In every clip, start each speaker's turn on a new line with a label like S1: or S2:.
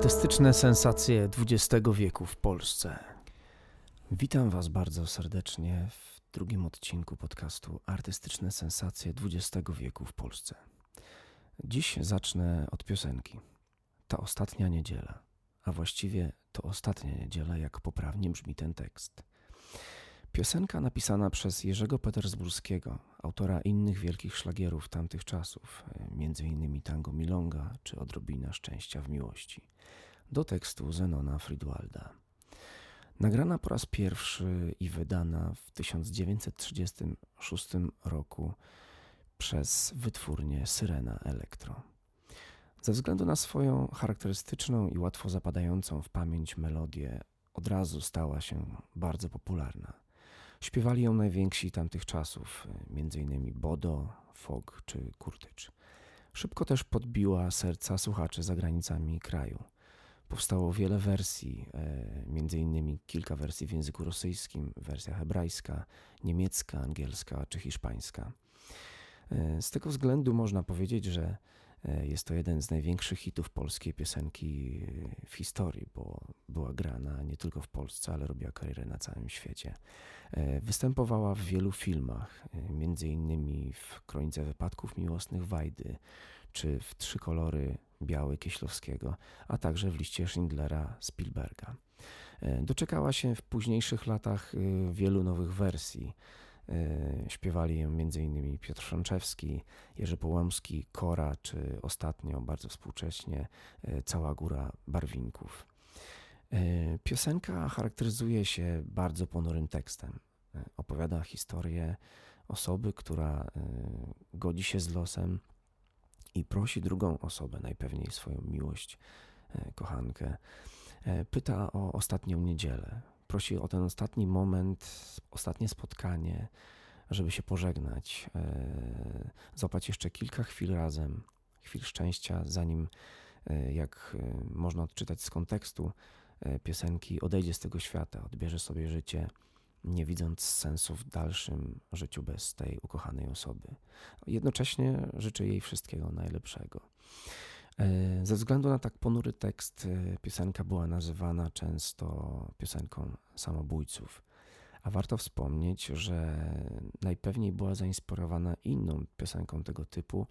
S1: Artystyczne sensacje XX wieku w Polsce. Witam Was bardzo serdecznie w drugim odcinku podcastu Artystyczne sensacje XX wieku w Polsce. Dziś zacznę od piosenki. Ta ostatnia niedziela, a właściwie to ostatnia niedziela, jak poprawnie brzmi ten tekst. Piosenka napisana przez Jerzego Petersburskiego, autora innych wielkich szlagierów tamtych czasów, m.in. Tango Milonga czy Odrobina Szczęścia w Miłości, do tekstu Zenona Friedwalda. Nagrana po raz pierwszy i wydana w 1936 roku przez wytwórnię Syrena Elektro. Ze względu na swoją charakterystyczną i łatwo zapadającą w pamięć melodię, od razu stała się bardzo popularna. Śpiewali ją najwięksi tamtych czasów, m.in. Bodo, Fog czy Kurtycz. Szybko też podbiła serca słuchaczy za granicami kraju. Powstało wiele wersji, m.in. kilka wersji w języku rosyjskim, wersja hebrajska, niemiecka, angielska czy hiszpańska. Z tego względu można powiedzieć, że E, jest to jeden z największych hitów polskiej piosenki w historii, bo była grana nie tylko w Polsce, ale robiła karierę na całym świecie. E, występowała w wielu filmach, e, między innymi w Kronice Wypadków Miłosnych Wajdy, czy w Trzy Kolory Biały Kieślowskiego, a także w liście Schindlera Spielberga. Doczekała się w późniejszych latach wielu nowych wersji. E, śpiewali ją m.in. Piotr Szonczewski, Jerzy Połomski, Kora, czy ostatnio, bardzo współcześnie, e, cała góra barwinków. E, piosenka charakteryzuje się bardzo ponurym tekstem. Opowiada historię osoby, która godzi się z losem i prosi drugą osobę, najpewniej swoją miłość, kochankę, pyta o ostatnią niedzielę, prosi o ten ostatni moment, ostatnie spotkanie, żeby się pożegnać, e, złapać jeszcze kilka chwil razem, chwil szczęścia, zanim, e, jak e, można odczytać z kontekstu piosenki, odejdzie z tego świata, odbierze sobie życie, nie widząc sensu w dalszym życiu bez tej ukochanej osoby. Jednocześnie życzę jej wszystkiego najlepszego. E, ze względu na tak ponury tekst, e, piosenka była nazywana często piosenką samobójców. A warto wspomnieć, że najpewniej była zainspirowana inną piosenką tego typu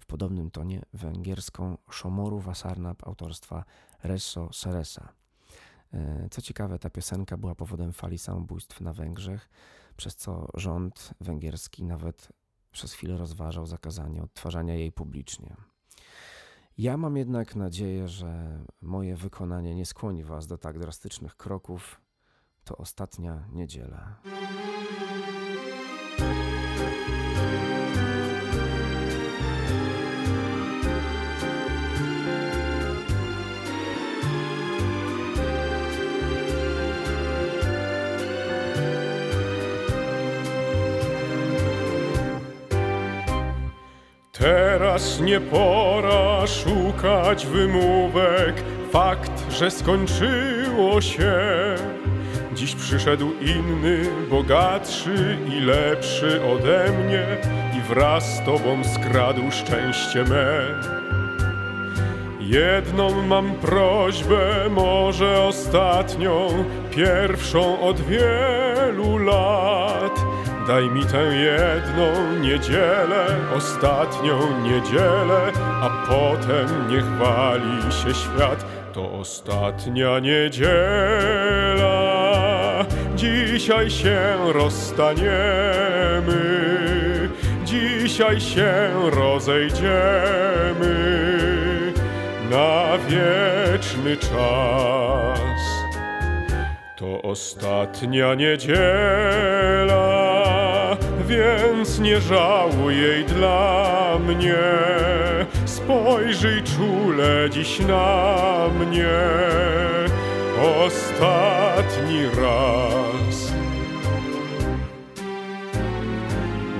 S1: w podobnym tonie węgierską Szomoru Wasarnap autorstwa Resso Seresa. E, co ciekawe, ta piosenka była powodem fali samobójstw na Węgrzech, przez co rząd węgierski nawet przez chwilę rozważał zakazanie odtwarzania jej publicznie. Ja mam jednak nadzieję, że moje wykonanie nie skłoni Was do tak drastycznych kroków. To ostatnia niedziela.
S2: Teraz nie pora szukać wymówek, fakt, że skończyło się. Dziś przyszedł inny, bogatszy i lepszy ode mnie i wraz z tobą skradł szczęście me. Jedną mam prośbę, może ostatnią, pierwszą od wielu lat Daj mi tę jedną niedzielę, ostatnią niedzielę, a potem niech wali się świat. To ostatnia niedziela, dzisiaj się rozstaniemy, dzisiaj się rozejdziemy na wieczny czas. To ostatnia niedziela więc nie żałuj jej dla mnie. Spojrzyj czule dziś na mnie, ostatni raz.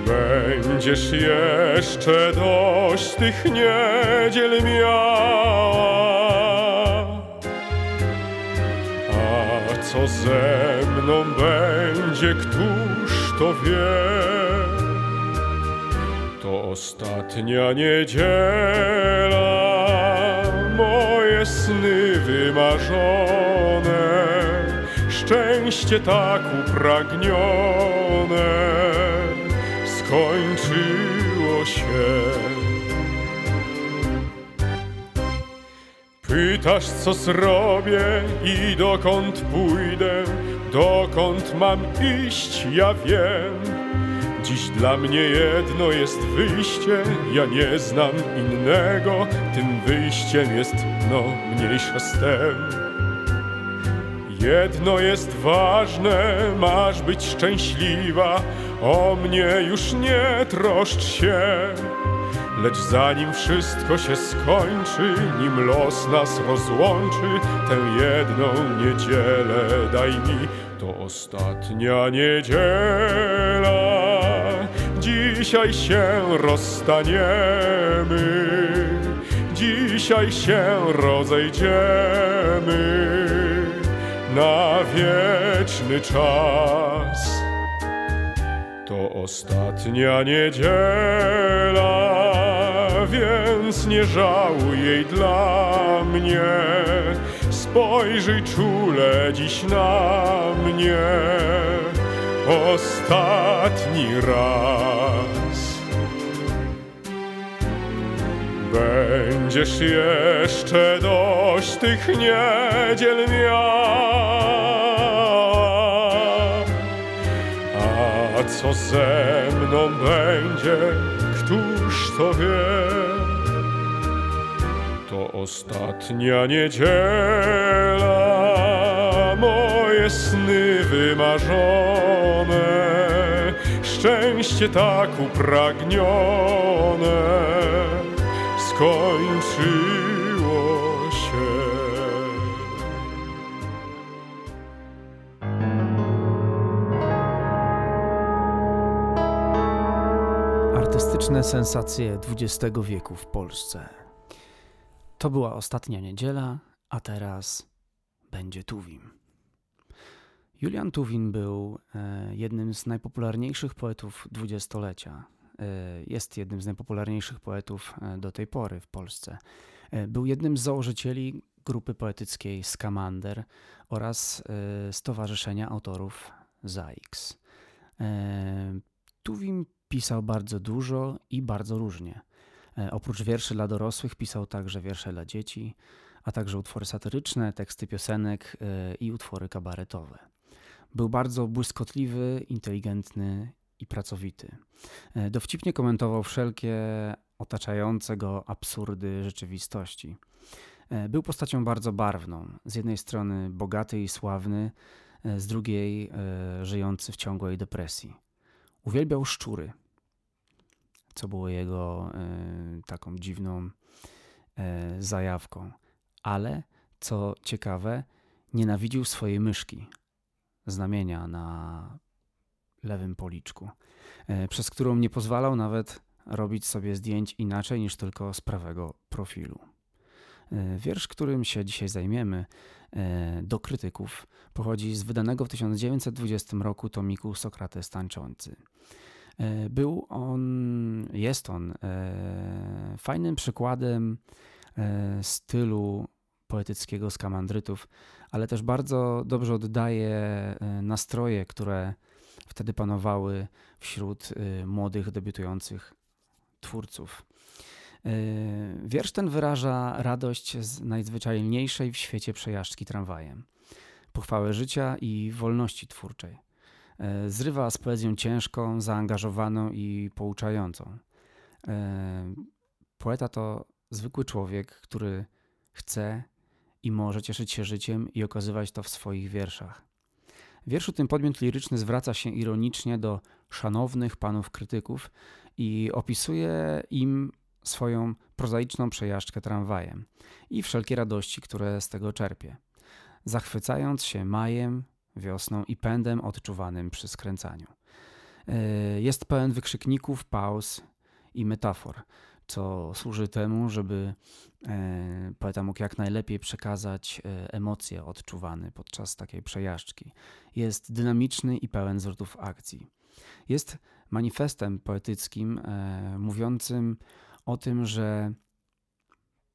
S2: Będziesz jeszcze dość tych niedziel miała. A co ze mną będzie, któż to wie? Ostatnia niedziela, moje sny wymarzone, szczęście tak upragnione skończyło się. Pytasz, co zrobię i dokąd pójdę, dokąd mam iść, ja wiem. Dziś dla mnie jedno jest wyjście, ja nie znam innego, tym wyjściem jest, no, mniejsza z tem. Jedno jest ważne, masz być szczęśliwa, o mnie już nie troszcz się. Lecz zanim wszystko się skończy, nim los nas rozłączy, tę jedną niedzielę daj mi, to ostatnia niedziela. Dzisiaj się rozstaniemy, dzisiaj się rozejdziemy na wieczny czas. To ostatnia niedziela, więc nie żałuj jej dla mnie. Spojrzyj czule dziś na mnie ostatni raz. Będziesz jeszcze dość tych niedziel miał. A co ze mną będzie, któż to wie? To ostatnia niedziela, moje sny wymarzone szczęście tak upragnione skończyło się.
S1: Artystyczne sensacje XX wieku w Polsce. To była ostatnia niedziela, a teraz będzie Tuwim. Julian Tuwin był e, jednym z najpopularniejszych poetów dwudziestolecia. E, jest jednym z najpopularniejszych poetów e, do tej pory w Polsce. Był jednym z założycieli grupy poetyckiej Skamander oraz Stowarzyszenia Autorów ZAIX. Tuwim pisał bardzo dużo i bardzo różnie. Oprócz wierszy dla dorosłych pisał także wiersze dla dzieci, a także utwory satyryczne, teksty piosenek i utwory kabaretowe. Był bardzo błyskotliwy, inteligentny i pracowity. E, dowcipnie komentował wszelkie otaczające go absurdy rzeczywistości. E, był postacią bardzo barwną. Z jednej strony bogaty i sławny, e, z drugiej żyjący w ciągłej depresji. Uwielbiał szczury, co było jego taką dziwną zajawką. Ale, co ciekawe, nienawidził swojej myszki, znamienia na lewym policzku, e, przez którą nie pozwalał nawet robić sobie zdjęć inaczej niż tylko z prawego profilu. E, wiersz, którym się dzisiaj zajmiemy, e, do krytyków, pochodzi z wydanego w 1920 roku tomiku Sokrates Tańczący. Był on, jest on fajnym przykładem stylu poetyckiego skamandrytów, ale też bardzo dobrze oddaje nastroje, które wtedy panowały wśród e, młodych, debiutujących twórców. E, wiersz ten wyraża radość z najzwyczajniejszej w świecie przejażdżki tramwajem, pochwałę życia i wolności twórczej. Zrywa z poezją ciężką, zaangażowaną i pouczającą. Poeta to zwykły człowiek, który chce i może cieszyć się życiem i okazywać to w swoich wierszach. W wierszu tym podmiot liryczny zwraca się ironicznie do szanownych panów krytyków i opisuje im swoją prozaiczną przejażdżkę tramwajem i wszelkie radości, które z tego czerpie, zachwycając się majem, wiosną i pędem odczuwanym przy skręcaniu. E, jest pełen wykrzykników, pauz i metafor, co służy temu, żeby e, poeta mógł jak najlepiej przekazać e, emocje odczuwane podczas takiej przejażdżki. Jest dynamiczny i pełen zwrotów akcji. Jest manifestem poetyckim e, mówiącym o tym, że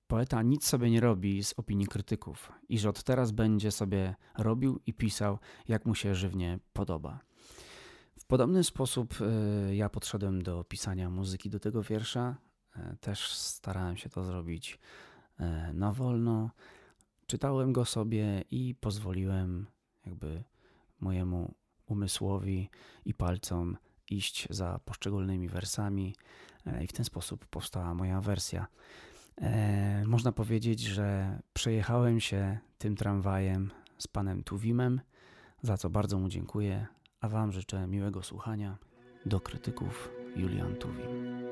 S1: poeta nic sobie nie robi z opinii krytyków i że od teraz będzie sobie robił i pisał, jak mu się żywnie podoba. W podobny sposób ja podszedłem do pisania muzyki do tego wiersza. Y, też starałem się to zrobić y, na wolno. Czytałem go sobie i pozwoliłem jakby mojemu umysłowi i palcom iść za poszczególnymi wersami i w ten sposób powstała moja wersja. Można powiedzieć, że przejechałem się tym tramwajem z panem Tuwimem, za co bardzo mu dziękuję a Wam życzę miłego słuchania. Do krytyków Julian Tuwim.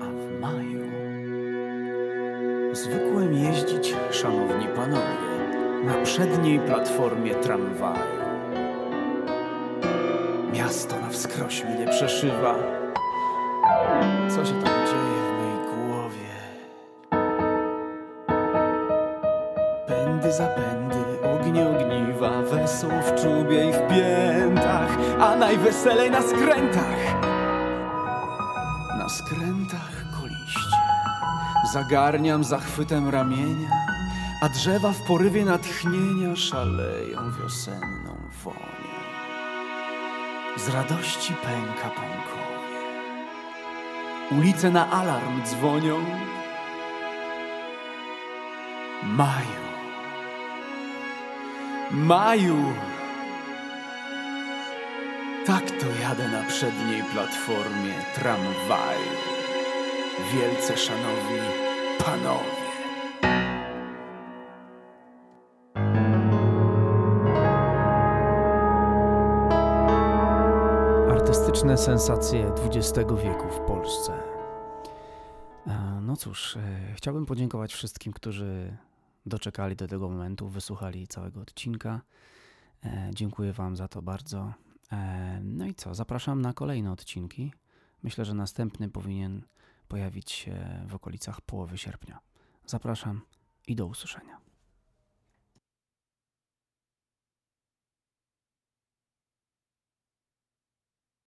S1: A w maju zwykłem jeździć, szanowni panowie, na przedniej platformie tramwaju. Miasto na wskroś mnie przeszywa. Co się tam dzieje w mej głowie? Pędy za pędy ognie ogniwa, wesoło w czubie i w piętach, a najweselej na skrętach. Zagarniam zachwytem ramienia, a drzewa w porywie natchnienia szaleją wiosenną wonią. Z radości pęka pąkowie, ulice na alarm dzwonią. Mają Maju! Tak to jadę na przedniej platformie tramwaju. Wielce szanowni panowie. Artystyczne sensacje XX wieku w Polsce. E, no cóż, e, chciałbym podziękować wszystkim, którzy doczekali do tego momentu, wysłuchali całego odcinka. E, dziękuję Wam za to bardzo. No i co? Zapraszam na kolejne odcinki. Myślę, że następny powinien pojawić się w okolicach połowy sierpnia. Zapraszam i do usłyszenia.